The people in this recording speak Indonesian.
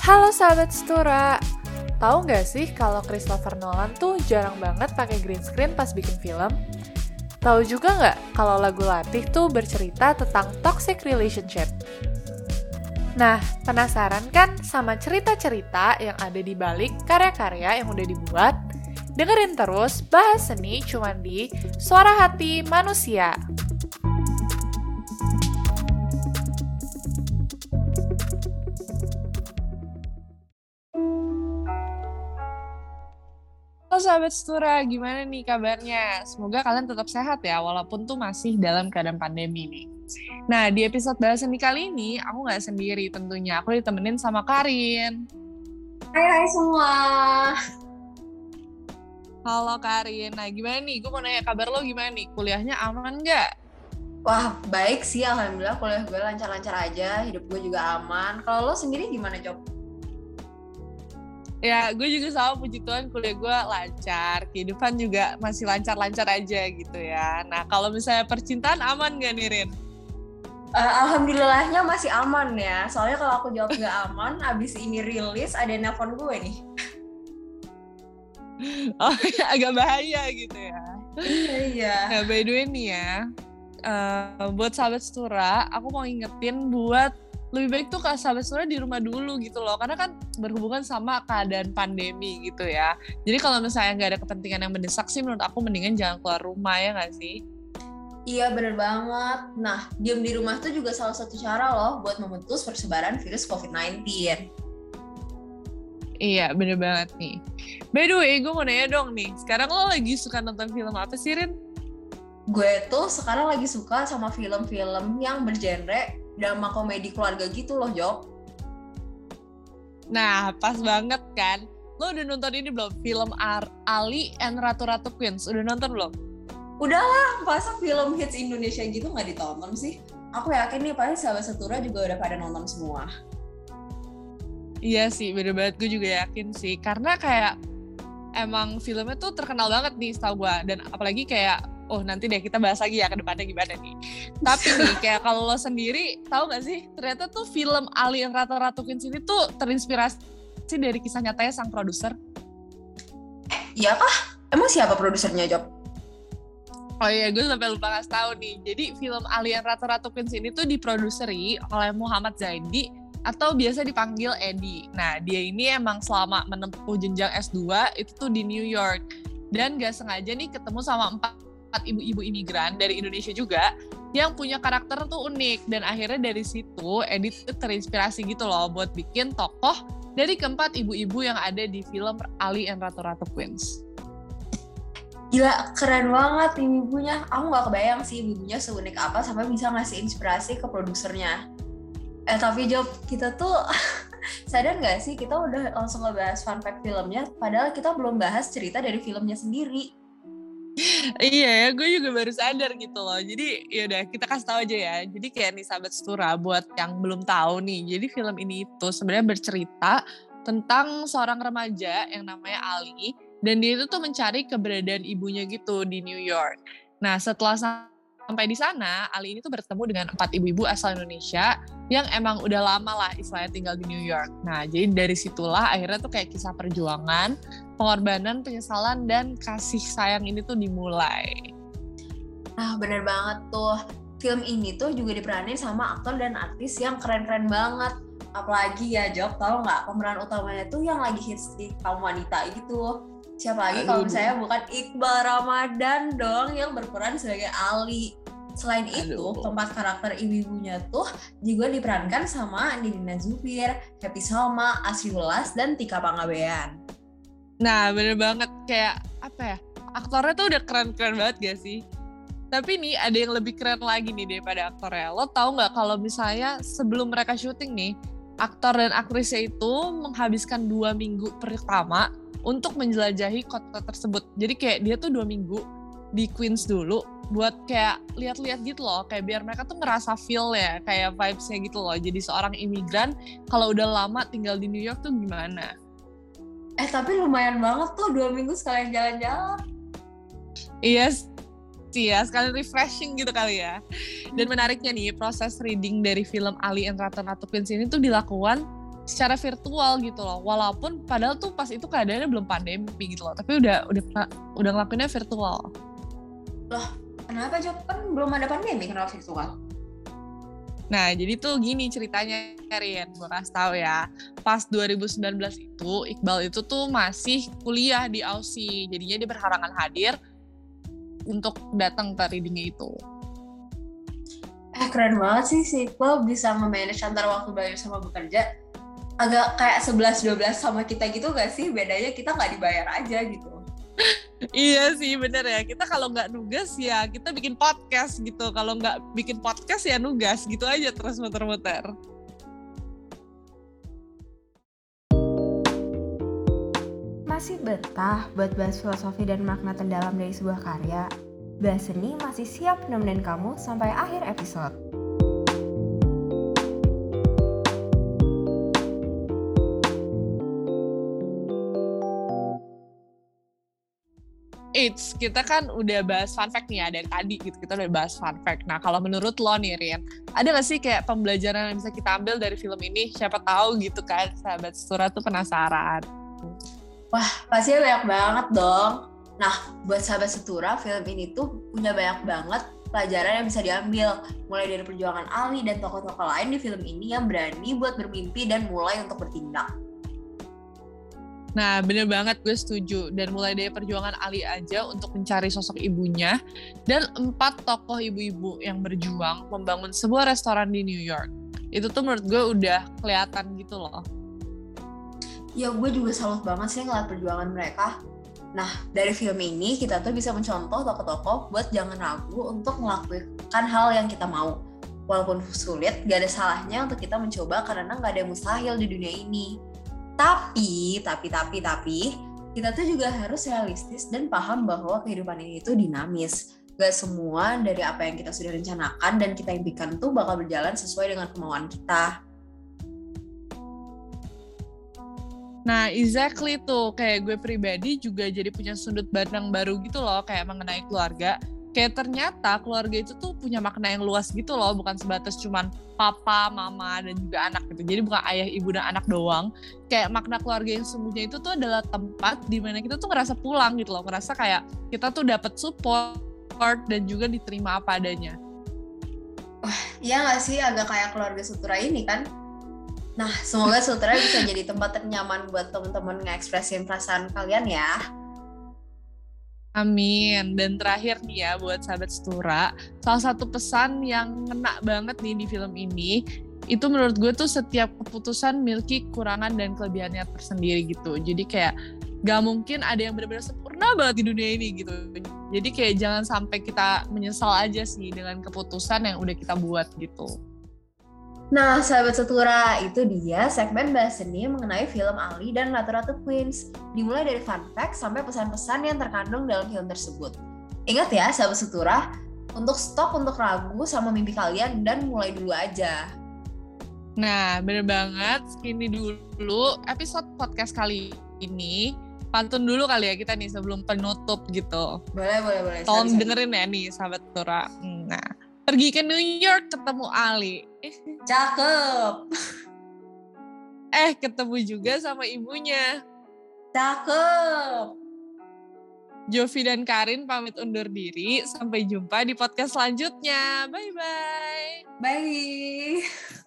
Halo sahabat Setura, tahu nggak sih kalau Christopher Nolan tuh jarang banget pakai green screen pas bikin film? Tahu juga nggak kalau lagu Latih tuh bercerita tentang toxic relationship? Nah, penasaran kan sama cerita-cerita yang ada di balik karya-karya yang udah dibuat? Dengerin terus bahas seni cuman di Suara Hati Manusia. Halo sahabat Setura, gimana nih kabarnya? Semoga kalian tetap sehat ya, walaupun tuh masih dalam keadaan pandemi nih. Nah, di episode bahasan kali ini, aku nggak sendiri tentunya. Aku ditemenin sama Karin. Hai hai semua. Halo Karin, nah gimana nih? Gue mau nanya kabar lo gimana nih? Kuliahnya aman nggak? Wah, baik sih. Alhamdulillah kuliah gue lancar-lancar aja. Hidup gue juga aman. Kalau lo sendiri gimana, Job? Ya gue juga sama puji Tuhan kuliah gue lancar kehidupan juga masih lancar-lancar aja gitu ya. Nah kalau misalnya percintaan aman gak nih Rin? Uh, Alhamdulillahnya masih aman ya. Soalnya kalau aku jawab gak aman abis ini rilis ada nelfon gue nih. Oh agak bahaya gitu ya. Iya iya. Nah by the way nih ya uh, buat sahabat Stura aku mau ingetin buat lebih baik tuh kak sahabat sebenarnya di rumah dulu gitu loh karena kan berhubungan sama keadaan pandemi gitu ya jadi kalau misalnya nggak ada kepentingan yang mendesak sih menurut aku mendingan jangan keluar rumah ya nggak sih Iya bener banget. Nah, diam di rumah tuh juga salah satu cara loh buat memutus persebaran virus COVID-19. Iya, bener banget nih. By the way, gue mau nanya dong nih. Sekarang lo lagi suka nonton film apa sih, Rin? Gue tuh sekarang lagi suka sama film-film yang bergenre drama komedi keluarga gitu loh Job nah pas banget kan? Lo udah nonton ini belum? Film Ar Ali and Ratu Ratu Queens. Udah nonton belum? Udahlah masa film hits Indonesia gitu nggak ditonton sih. Aku yakin nih pasti sahabat setura juga udah pada nonton semua. Iya sih bener banget. Gue juga yakin sih. Karena kayak emang filmnya tuh terkenal banget nih setahu gue dan apalagi kayak oh nanti deh kita bahas lagi ya ke depannya gimana nih. Tapi nih kayak kalau lo sendiri tahu gak sih ternyata tuh film Alien Ratu-Ratu Queens ini tuh terinspirasi dari kisah nyatanya sang produser. Iya kah? Emang siapa produsernya Job? Oh iya, gue sampai lupa ngasih tahu nih. Jadi film Alien Ratu-Ratu Queens ini tuh diproduseri oleh Muhammad Zaidi atau biasa dipanggil Eddie. Nah, dia ini emang selama menempuh jenjang S2 itu tuh di New York. Dan gak sengaja nih ketemu sama empat empat ibu-ibu imigran dari Indonesia juga yang punya karakter tuh unik dan akhirnya dari situ Edit terinspirasi gitu loh buat bikin tokoh dari keempat ibu-ibu yang ada di film Ali and Ratu Ratu Queens. Gila, keren banget ibu-ibunya. Aku gak kebayang sih ibu-ibunya seunik apa sampai bisa ngasih inspirasi ke produsernya. Eh tapi Job, kita tuh sadar gak sih kita udah langsung ngebahas fun fact filmnya padahal kita belum bahas cerita dari filmnya sendiri iya ya, gue juga baru sadar gitu loh. Jadi ya udah kita kasih tahu aja ya. Jadi kayak nih sahabat Stura buat yang belum tahu nih. Jadi film ini itu sebenarnya bercerita tentang seorang remaja yang namanya Ali dan dia itu tuh mencari keberadaan ibunya gitu di New York. Nah, setelah sampai di sana, Ali ini tuh bertemu dengan empat ibu-ibu asal Indonesia yang emang udah lama lah istilahnya tinggal di New York. Nah, jadi dari situlah akhirnya tuh kayak kisah perjuangan pengorbanan, penyesalan, dan kasih sayang ini tuh dimulai. Nah, bener banget tuh. Film ini tuh juga diperanin sama aktor dan artis yang keren-keren banget. Apalagi ya, Job, tau nggak pemeran utamanya tuh yang lagi hits di kaum wanita gitu. Siapa lagi kalau misalnya bukan Iqbal Ramadan dong yang berperan sebagai Ali. Selain itu, Aduh. keempat karakter ibu-ibunya tuh juga diperankan sama Nidina Zubir, Happy Salma, Asri Welas, dan Tika Pangabean. Nah, bener banget kayak apa ya? Aktornya tuh udah keren-keren banget gak sih? Tapi nih ada yang lebih keren lagi nih daripada aktornya. Lo tau nggak kalau misalnya sebelum mereka syuting nih, aktor dan aktrisnya itu menghabiskan dua minggu pertama untuk menjelajahi kota tersebut. Jadi kayak dia tuh dua minggu di Queens dulu buat kayak lihat-lihat gitu loh kayak biar mereka tuh ngerasa feel ya kayak vibesnya gitu loh jadi seorang imigran kalau udah lama tinggal di New York tuh gimana Eh tapi lumayan banget tuh dua minggu sekalian jalan-jalan. Iya yes. Sih ya, sekalian refreshing gitu kali ya. Dan menariknya nih, proses reading dari film Ali and Ratu Ratu Queens ini tuh dilakukan secara virtual gitu loh. Walaupun padahal tuh pas itu keadaannya belum pandemi gitu loh, tapi udah udah udah ngelakuinnya virtual. Loh, kenapa Jok? Kan belum ada pandemi kenapa virtual? Nah, jadi tuh gini ceritanya, Rian. Gue kasih tau ya. Pas 2019 itu, Iqbal itu tuh masih kuliah di Aussie. Jadinya dia berhalangan hadir untuk datang ke readingnya itu. Eh, keren banget sih si Iqbal bisa memanage antara waktu belajar sama bekerja. Agak kayak 11-12 sama kita gitu gak sih? Bedanya kita nggak dibayar aja gitu iya sih bener ya kita kalau nggak nugas ya kita bikin podcast gitu kalau nggak bikin podcast ya nugas gitu aja terus muter-muter masih betah buat bahas filosofi dan makna terdalam dari sebuah karya? Bahas Seni masih siap nemenin kamu sampai akhir episode. It's kita kan udah bahas fun fact nih ya dari tadi gitu kita udah bahas fun fact. Nah kalau menurut lo nih Rian, ada gak sih kayak pembelajaran yang bisa kita ambil dari film ini? Siapa tahu gitu kan sahabat Sura tuh penasaran. Wah pasti banyak banget dong. Nah buat sahabat Setura film ini tuh punya banyak banget pelajaran yang bisa diambil mulai dari perjuangan Ali dan tokoh-tokoh lain di film ini yang berani buat bermimpi dan mulai untuk bertindak. Nah, bener banget gue setuju. Dan mulai dari perjuangan Ali aja untuk mencari sosok ibunya, dan empat tokoh ibu-ibu yang berjuang membangun sebuah restoran di New York. Itu tuh menurut gue udah kelihatan gitu loh. Ya, gue juga salut banget sih ngeliat perjuangan mereka. Nah, dari film ini kita tuh bisa mencontoh tokoh-tokoh buat jangan ragu untuk melakukan hal yang kita mau. Walaupun sulit, gak ada salahnya untuk kita mencoba karena gak ada yang mustahil di dunia ini tapi, tapi, tapi, tapi, kita tuh juga harus realistis dan paham bahwa kehidupan ini itu dinamis. Gak semua dari apa yang kita sudah rencanakan dan kita impikan tuh bakal berjalan sesuai dengan kemauan kita. Nah, exactly tuh. Kayak gue pribadi juga jadi punya sudut pandang baru gitu loh, kayak mengenai keluarga. Kayak ternyata keluarga itu tuh punya makna yang luas gitu loh bukan sebatas cuman papa mama dan juga anak gitu. Jadi bukan ayah ibu dan anak doang. Kayak makna keluarga yang sesungguhnya itu tuh adalah tempat di mana kita tuh ngerasa pulang gitu loh. Ngerasa kayak kita tuh dapat support dan juga diterima apa adanya. Wah, iya gak sih? Agak kayak keluarga Sutra ini kan? Nah, semoga Sutra bisa jadi tempat ternyaman buat teman-teman ngekspresin perasaan kalian ya. Amin. Dan terakhir nih ya buat sahabat Setura, salah satu pesan yang ngena banget nih di film ini, itu menurut gue tuh setiap keputusan miliki kekurangan dan kelebihannya tersendiri gitu. Jadi kayak gak mungkin ada yang benar-benar sempurna banget di dunia ini gitu. Jadi kayak jangan sampai kita menyesal aja sih dengan keputusan yang udah kita buat gitu. Nah, sahabat setura, itu dia segmen bahas seni mengenai film Ali dan Ratu Ratu Queens. Dimulai dari fun fact sampai pesan-pesan yang terkandung dalam film tersebut. Ingat ya, sahabat setura, untuk stop untuk ragu sama mimpi kalian dan mulai dulu aja. Nah, bener banget. Ini dulu episode podcast kali ini. Pantun dulu kali ya kita nih sebelum penutup gitu. Boleh, boleh, boleh. Tolong dengerin ya nih, sahabat Tura. Nah, pergi ke New York ketemu Ali. Cakep. Eh, ketemu juga sama ibunya. Cakep. Jovi dan Karin pamit undur diri. Sampai jumpa di podcast selanjutnya. Bye-bye. Bye.